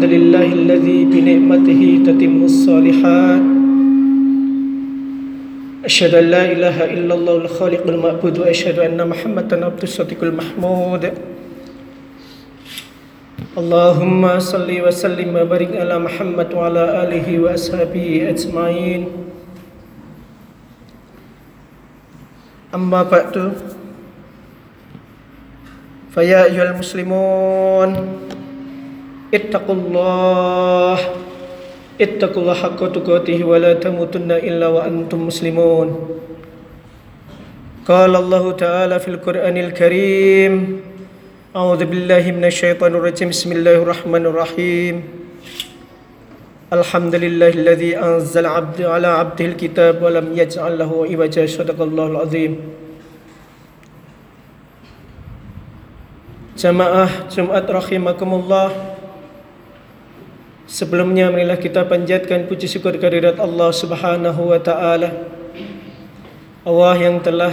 الحمد لله الذي بنعمته تتم الصالحات. أشهد أن لا إله إلا الله الخالق المعبود وأشهد أن محمدا عبد الصديق المحمود. اللهم صل وسلم وبارك على محمد وعلى آله وأصحابه أجمعين. أما بعد فيا أيها المسلمون اتقوا الله. اتقوا الله حق تقاته ولا تموتن إلا وأنتم مسلمون. قال الله تعالى في القرآن الكريم أعوذ بالله من الشيطان الرجيم. بسم الله الرحمن الرحيم. الحمد لله الذي أنزل عبد على عبده الكتاب ولم يجعل له عوجا. صدق الله العظيم. Jamaah Jumat rahimakumullah Sebelumnya marilah kita panjatkan puji syukur kehadirat Allah Subhanahu wa taala. Allah yang telah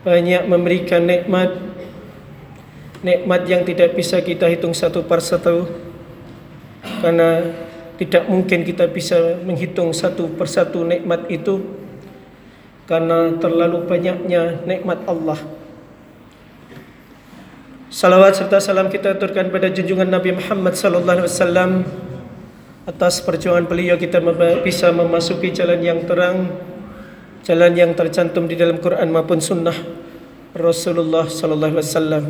banyak memberikan nikmat nikmat yang tidak bisa kita hitung satu persatu karena tidak mungkin kita bisa menghitung satu persatu nikmat itu karena terlalu banyaknya nikmat Allah. Salawat serta salam kita aturkan pada junjungan Nabi Muhammad sallallahu alaihi wasallam atas perjuangan beliau kita bisa memasuki jalan yang terang, jalan yang tercantum di dalam Quran maupun sunnah Rasulullah sallallahu alaihi wasallam.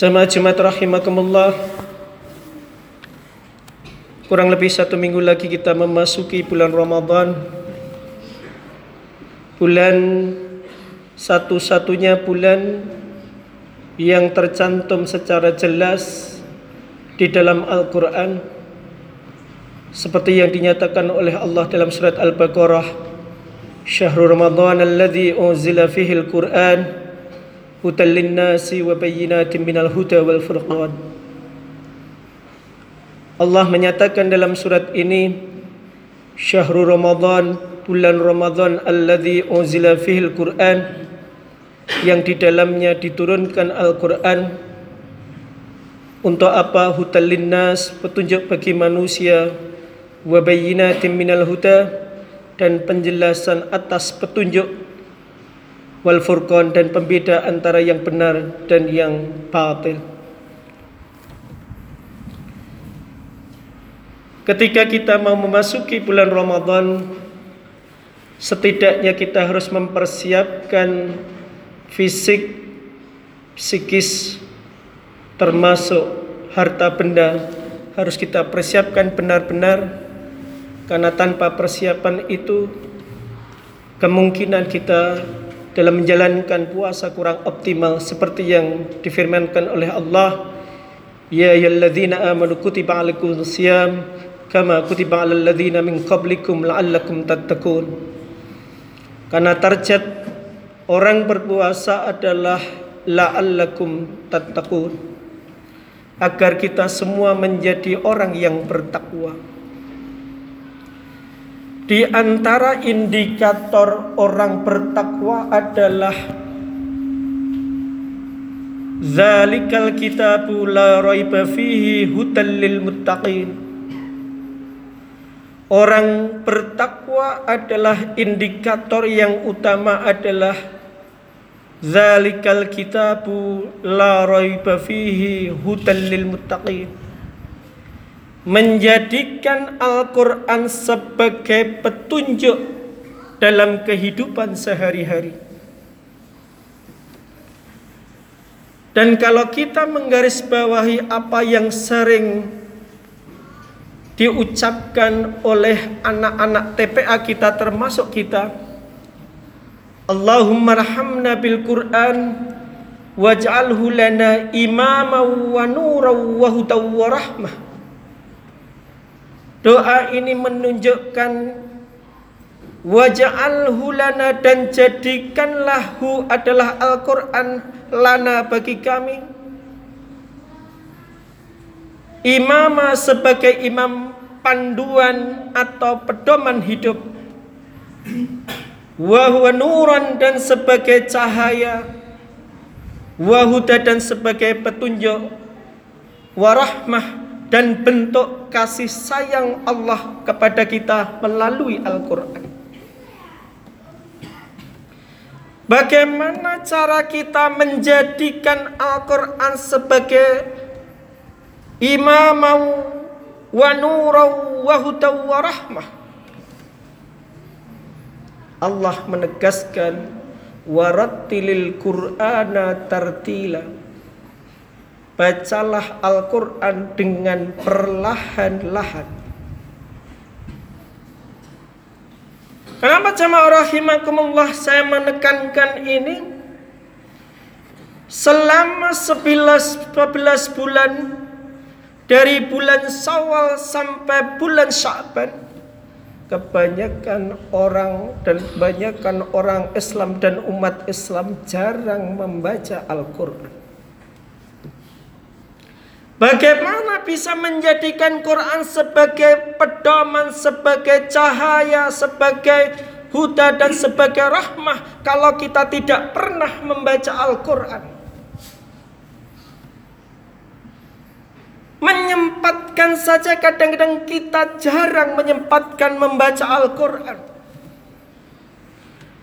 Jemaah Jumat rahimakumullah Kurang lebih satu minggu lagi kita memasuki bulan Ramadan Bulan satu-satunya bulan yang tercantum secara jelas di dalam Al-Quran seperti yang dinyatakan oleh Allah dalam surat Al-Baqarah Syahrul Ramadan alladhi unzila fihi al-Quran hudan linnasi wa bayyinatin minal huda wal furqan. Allah menyatakan dalam surat ini Syahrul Ramadan bulan Ramadan alladhi unzila fihi al-Quran yang di dalamnya diturunkan Al-Quran untuk apa hutal linnas petunjuk bagi manusia? Wa bayyinatin minal huda dan penjelasan atas petunjuk. Wal furqan dan pembeda antara yang benar dan yang batil. Ketika kita mau memasuki bulan Ramadan setidaknya kita harus mempersiapkan fisik, psikis, termasuk harta benda harus kita persiapkan benar-benar. Karena tanpa persiapan itu kemungkinan kita dalam menjalankan puasa kurang optimal. Seperti yang difirmankan oleh Allah ya ayyuhalladzina amanu kutiba alaikumus syiyam kama kutiba alal ladzina min qablikum la'allakum tattaqun. Karena target Orang berpuasa adalah la'allakum tattaqun agar kita semua menjadi orang yang bertakwa. Di antara indikator orang bertakwa adalah Zalikal kitabu la raiba fihi hudal lil muttaqin Orang bertakwa adalah indikator yang utama adalah Zalikal kitabu la raiba fihi hudan lil muttaqin. Menjadikan Al-Qur'an sebagai petunjuk dalam kehidupan sehari-hari. Dan kalau kita menggarisbawahi apa yang sering diucapkan oleh anak-anak TPA kita termasuk kita, Allahumma rahamna bil Qur'an waj'alhu lana imama wa nuran wa hudaw wa rahmah. Doa ini menunjukkan waj'alhu lana dan jadikanlah hu adalah Al-Qur'an lana bagi kami. Imama sebagai imam panduan atau pedoman hidup Wahwa nuran dan sebagai cahaya Wahuda dan sebagai petunjuk warahmah dan bentuk kasih sayang Allah kepada kita melalui Al-Quran. Bagaimana cara kita menjadikan Al-Quran sebagai imamau wa nurau wa hudaw wa rahmah. Allah menegaskan warattilil qur'ana tartila. Bacalah Al-Quran dengan perlahan-lahan. Kenapa jamaah rahimakumullah saya menekankan ini? Selama 11, 12 bulan dari bulan Syawal sampai bulan Sya'ban kebanyakan orang dan kebanyakan orang Islam dan umat Islam jarang membaca Al-Qur'an. Bagaimana bisa menjadikan Quran sebagai pedoman, sebagai cahaya, sebagai huda dan sebagai rahmah kalau kita tidak pernah membaca Al-Quran? Menyempatkan saja kadang-kadang kita jarang menyempatkan membaca Al-Quran.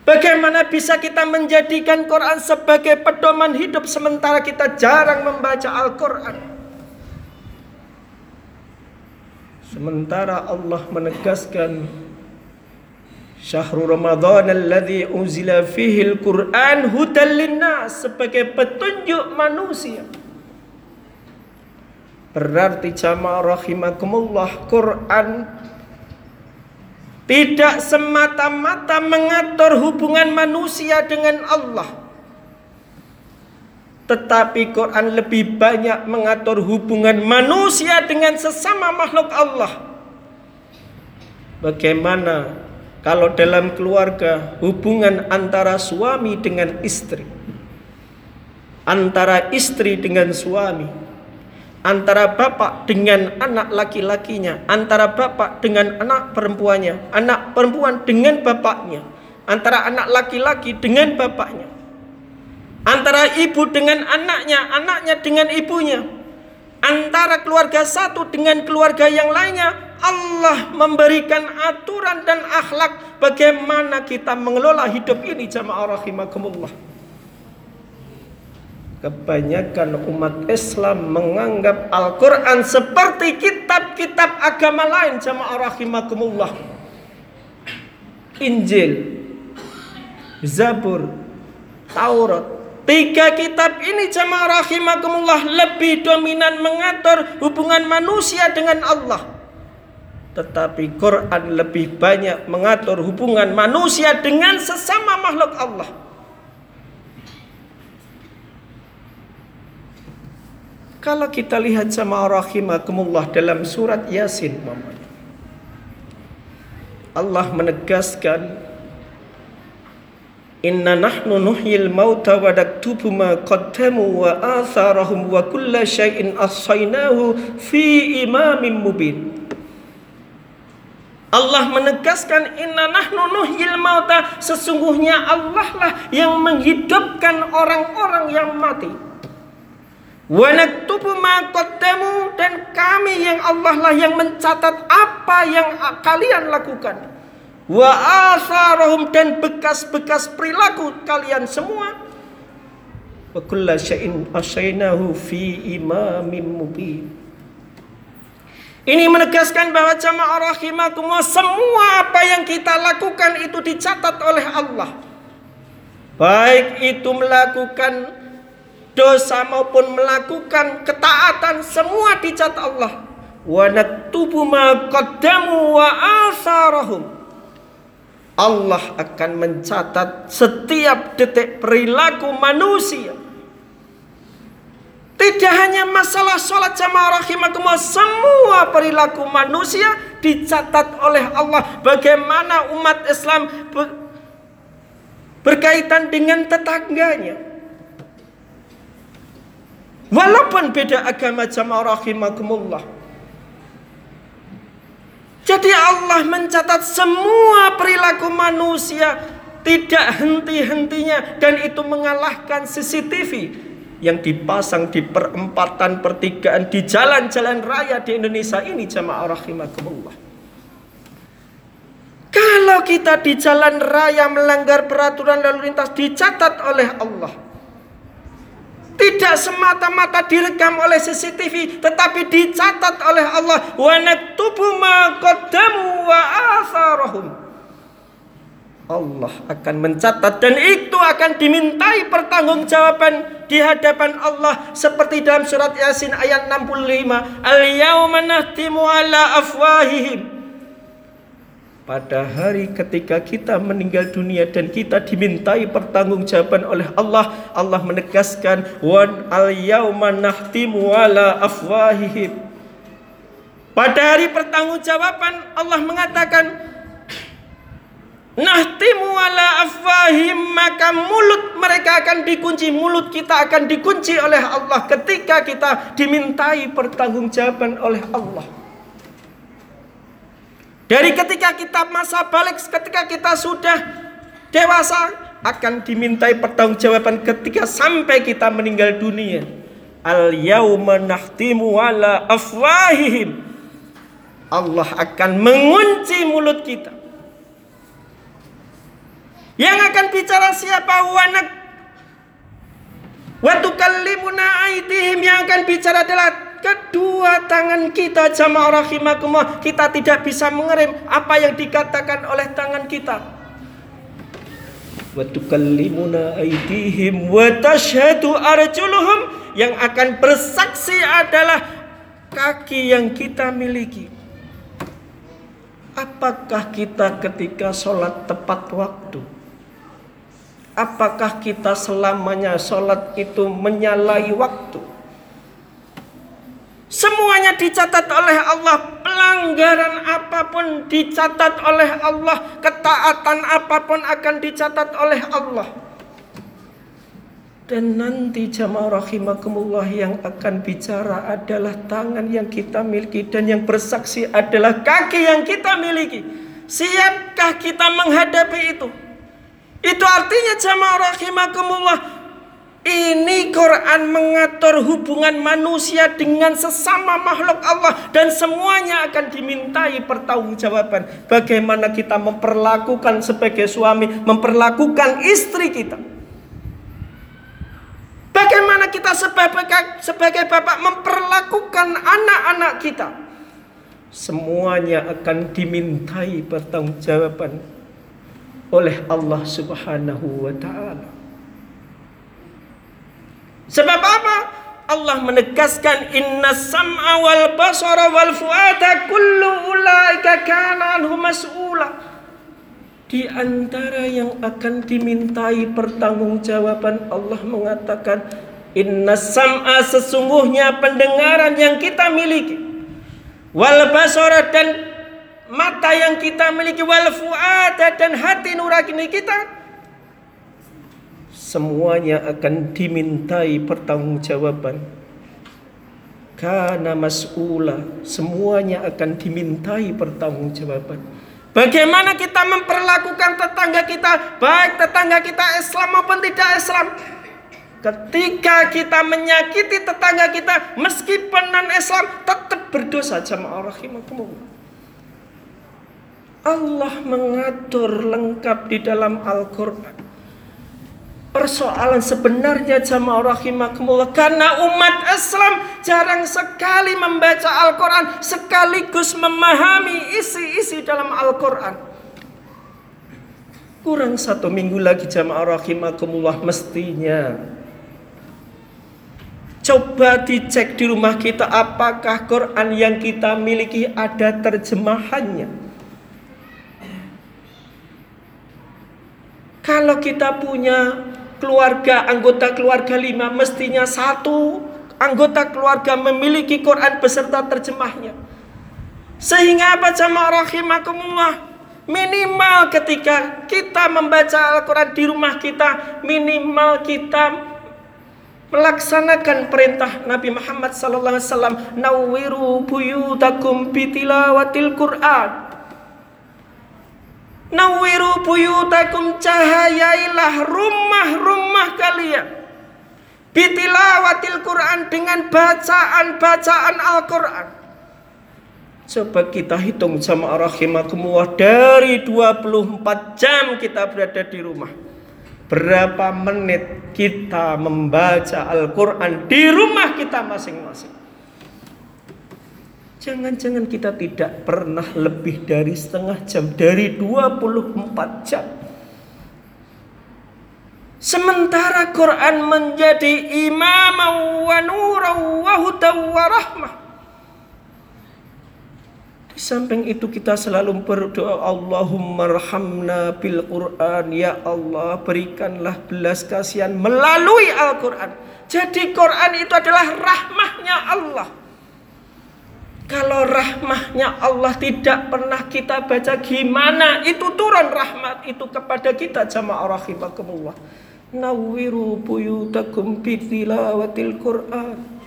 Bagaimana bisa kita menjadikan Quran sebagai pedoman hidup sementara kita jarang membaca Al-Quran? Sementara Allah menegaskan Syahrul Ramadan alladhi unzila fihi al-Quran hudan linnas sebagai petunjuk manusia. Berarti jamaah rahimakumullah Quran tidak semata-mata mengatur hubungan manusia dengan Allah tetapi Quran lebih banyak mengatur hubungan manusia dengan sesama makhluk Allah. Bagaimana kalau dalam keluarga hubungan antara suami dengan istri? Antara istri dengan suami, antara bapak dengan anak laki-lakinya, antara bapak dengan anak perempuannya, anak perempuan dengan bapaknya, antara anak laki-laki dengan bapaknya. Antara ibu dengan anaknya, anaknya dengan ibunya, antara keluarga satu dengan keluarga yang lainnya, Allah memberikan aturan dan akhlak bagaimana kita mengelola hidup ini jamaah rahimakumullah. Kebanyakan umat Islam menganggap Al-Quran seperti kitab-kitab agama lain jamaah rahimakumullah. Injil, Zabur, Taurat, Tiga kitab ini jamaah rahimakumullah lebih dominan mengatur hubungan manusia dengan Allah. Tetapi Quran lebih banyak mengatur hubungan manusia dengan sesama makhluk Allah. Kalau kita lihat jamaah rahimakumullah dalam surat Yasin Allah menegaskan Inna nahnu nuhyil mauta wa naktubu ma qaddamu wa atharahum wa kulla syai'in asainahu fi imamin mubin. Allah menegaskan inna nahnu nuhyil mauta sesungguhnya Allah lah yang menghidupkan orang-orang yang mati. Wa naktubu dan kami yang Allah lah yang mencatat apa yang kalian lakukan. Wa asarahum dan bekas-bekas perilaku kalian semua. Wa kulla syai'in fi imamin mubin. Ini menegaskan bahwa jamaah rahimakumullah semua apa yang kita lakukan itu dicatat oleh Allah. Baik itu melakukan dosa maupun melakukan ketaatan semua dicatat Allah. Wa naktubu ma qaddamu wa asarahum. Allah akan mencatat setiap detik perilaku manusia. Tidak hanya masalah sholat jamaah rahimakumullah. Semua perilaku manusia dicatat oleh Allah. Bagaimana umat Islam berkaitan dengan tetangganya. Walaupun beda agama jamaah rahimakumullah. Jadi Allah mencatat semua perilaku manusia tidak henti-hentinya dan itu mengalahkan CCTV yang dipasang di perempatan pertigaan di jalan-jalan raya di Indonesia ini jamaah rahimakumullah. Kalau kita di jalan raya melanggar peraturan lalu lintas dicatat oleh Allah. Tidak semata-mata direkam oleh CCTV, tetapi dicatat oleh Allah. Wa naktubu ma qaddamu wa atharahum. Allah akan mencatat dan itu akan dimintai pertanggungjawaban di hadapan Allah seperti dalam surat Yasin ayat 65 al-yauma nahtimu ala afwahihim pada hari ketika kita meninggal dunia dan kita dimintai pertanggungjawaban oleh Allah Allah menegaskan wan al yauma nahtimu ala afwahihim pada hari pertanggungjawaban Allah mengatakan Nahtimu ala afwahim maka mulut mereka akan dikunci mulut kita akan dikunci oleh Allah ketika kita dimintai pertanggungjawaban oleh Allah. Dari ketika kita masa balik ketika kita sudah dewasa akan dimintai pertanggungjawaban ketika sampai kita meninggal dunia. Al yauma nahtimu ala afwahihim. Allah akan mengunci mulut kita. Yang akan bicara siapa? Wanak Watukallimuna aidihim yang akan bicara adalah kedua tangan kita jamaah rahimakumullah. Kita tidak bisa mengerem apa yang dikatakan oleh tangan kita. Watukallimuna aidihim wa tashhadu arjuluhum yang akan bersaksi adalah kaki yang kita miliki. Apakah kita ketika sholat tepat waktu? Apakah kita selamanya sholat itu menyalahi waktu? Semuanya dicatat oleh Allah. Pelanggaran apa pun dicatat oleh Allah. Ketaatan apa pun akan dicatat oleh Allah. Dan nanti jamaah rahimakumullah yang akan bicara adalah tangan yang kita miliki. Dan yang bersaksi adalah kaki yang kita miliki. Siapkah kita menghadapi itu? Itu artinya jamaah rahimakumullah ini Quran mengatur hubungan manusia dengan sesama makhluk Allah dan semuanya akan dimintai pertanggungjawaban. Bagaimana kita memperlakukan sebagai suami, memperlakukan istri kita. Bagaimana kita sebagai, sebagai bapak memperlakukan anak-anak kita. Semuanya akan dimintai pertanggungjawaban oleh Allah Subhanahu wa taala. Sebab apa? Allah menegaskan inna sam'a wal basara wal fuada kullu ulaika kana anhu mas'ula. Di antara yang akan dimintai pertanggungjawaban Allah mengatakan inna sam'a sesungguhnya pendengaran yang kita miliki wal basara dan mata yang kita miliki wal fuada dan hati nurani kita semuanya akan dimintai pertanggungjawaban karena mas'ula semuanya akan dimintai pertanggungjawaban bagaimana kita memperlakukan tetangga kita baik tetangga kita Islam maupun tidak Islam Ketika kita menyakiti tetangga kita meskipun non Islam tetap berdosa jamaah rahimakumullah. Allah mengatur lengkap di dalam Al-Quran. Persoalan sebenarnya jamaah rahimakumullah karena umat Islam jarang sekali membaca Al-Quran sekaligus memahami isi-isi dalam Al-Quran. Kurang satu minggu lagi jamaah rahimakumullah mestinya Coba dicek di rumah kita apakah Quran yang kita miliki ada terjemahannya. Kalau kita punya keluarga, anggota keluarga lima, mestinya satu anggota keluarga memiliki Quran beserta terjemahnya. Sehingga apa jamaah rahimakumullah Minimal ketika kita membaca Al-Quran di rumah kita Minimal kita melaksanakan perintah Nabi Muhammad SAW Nawiru buyutakum bitilawatil Quran Nawiru buyutakum cahayailah rumah-rumah kalian Bitilawatil Quran dengan bacaan-bacaan Al-Quran. Coba kita hitung sama rahimakumullah dari 24 jam kita berada di rumah. Berapa menit kita membaca Al-Quran di rumah kita masing-masing. Jangan-jangan kita tidak pernah lebih dari setengah jam dari 24 jam. Sementara Quran menjadi imam wa nurau wa hudaw wa rahmah. Di samping itu kita selalu berdoa Allahumma rahamna bil Quran Ya Allah berikanlah belas kasihan melalui Al-Quran Jadi Quran itu adalah rahmahnya Allah Kalau rahmahnya Allah tidak pernah kita baca gimana itu turun rahmat itu kepada kita jamaah rahimakumullah Nawiru buyutakum bitilawatil Quran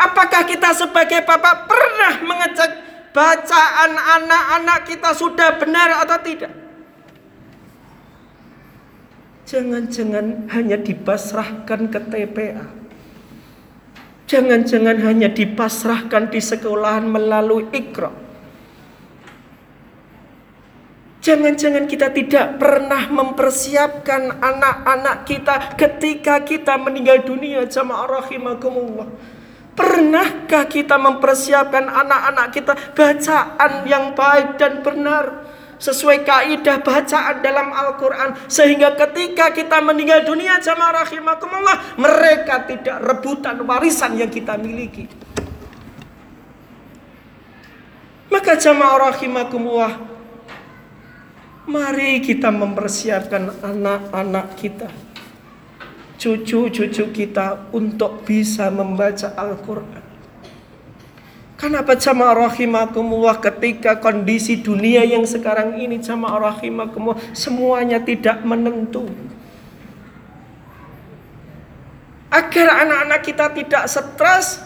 Apakah kita sebagai bapak pernah mengecek bacaan anak-anak kita sudah benar atau tidak? Jangan-jangan hanya dipasrahkan ke TPA. Jangan-jangan hanya dipasrahkan di sekolahan melalui ikra. Jangan-jangan kita tidak pernah mempersiapkan anak-anak kita ketika kita meninggal dunia jamaah rahimakumullah. Pernahkah kita mempersiapkan anak-anak kita bacaan yang baik dan benar sesuai kaidah bacaan dalam Al-Qur'an sehingga ketika kita meninggal dunia jamaah rahimakumullah mereka tidak rebutan warisan yang kita miliki. Maka jamaah rahimakumullah mari kita mempersiapkan anak-anak kita cucu-cucu kita untuk bisa membaca Al-Quran. Kenapa jamaah rahimakumullah ketika kondisi dunia yang sekarang ini jamaah rahimakumullah semuanya tidak menentu. Agar anak-anak kita tidak stres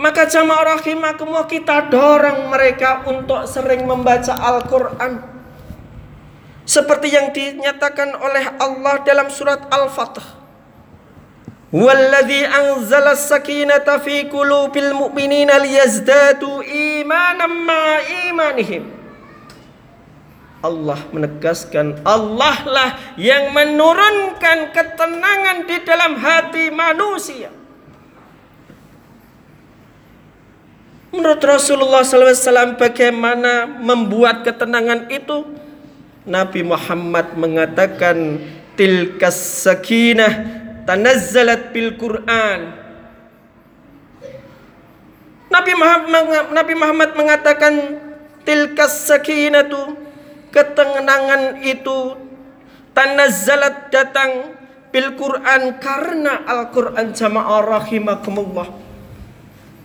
maka jamaah rahimakumullah kita dorong mereka untuk sering membaca Al-Quran seperti yang dinyatakan oleh Allah dalam surat Al-Fatah. Walladzi anzala sakinata fi qulubil mu'minina liyazdadu imanan ma imanihim. Allah menegaskan Allah lah yang menurunkan ketenangan di dalam hati manusia. Menurut Rasulullah SAW bagaimana membuat ketenangan itu? Nabi Muhammad mengatakan tilkas sakinah tanazzalat bil Quran. Nabi Muhammad, Nabi Muhammad mengatakan tilkas sakinatu ketenangan itu tanazzalat datang bil Quran karena Al-Quran jamaah rahimakumullah.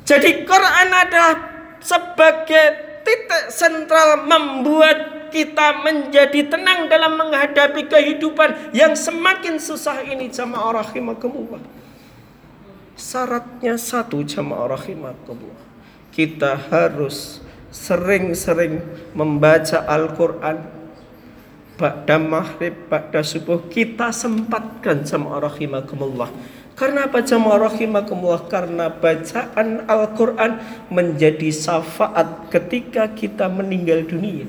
Jadi Quran adalah sebagai titik sentral membuat kita menjadi tenang dalam menghadapi kehidupan yang semakin susah ini jamaah rahimakumullah. Syaratnya satu jamaah rahimakumullah. Kita harus sering-sering membaca Al-Quran Ba'da maghrib, ba'da subuh Kita sempatkan jamaah rahimakumullah Karena apa jamaah rahimakumullah Karena bacaan Al-Quran menjadi syafaat ketika kita meninggal dunia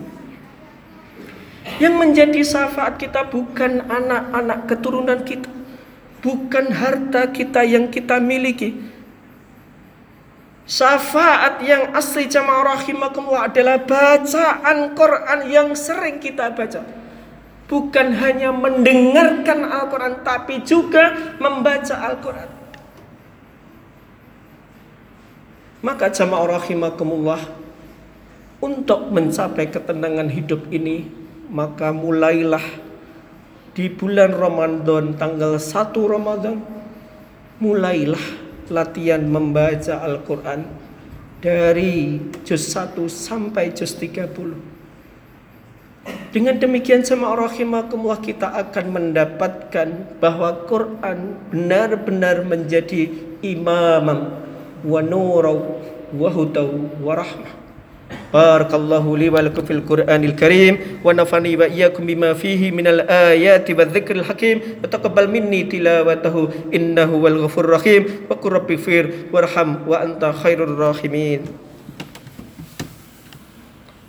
yang menjadi syafaat kita bukan anak-anak keturunan kita, bukan harta kita yang kita miliki. Syafaat yang asli jamaah rahimakumullah adalah bacaan Quran yang sering kita baca. Bukan hanya mendengarkan Al-Quran tapi juga membaca Al-Quran. Maka jamaah rahimakumullah untuk mencapai ketenangan hidup ini maka mulailah di bulan Ramadan tanggal 1 Ramadan mulailah latihan membaca Al-Quran dari juz 1 sampai juz 30 dengan demikian sama rahimakumullah kita akan mendapatkan bahwa Quran benar-benar menjadi imam, wa nurau wa hudau wa rahmah. Barakallahu li wa lakum fil Qur'anil Karim wa nafani wa iyyakum bima fihi minal ayati wa dzikril hakim wa taqabbal minni tilawatahu innahu wal ghafurur rahim wa qur rabbi fir warham wa anta khairur rahimin.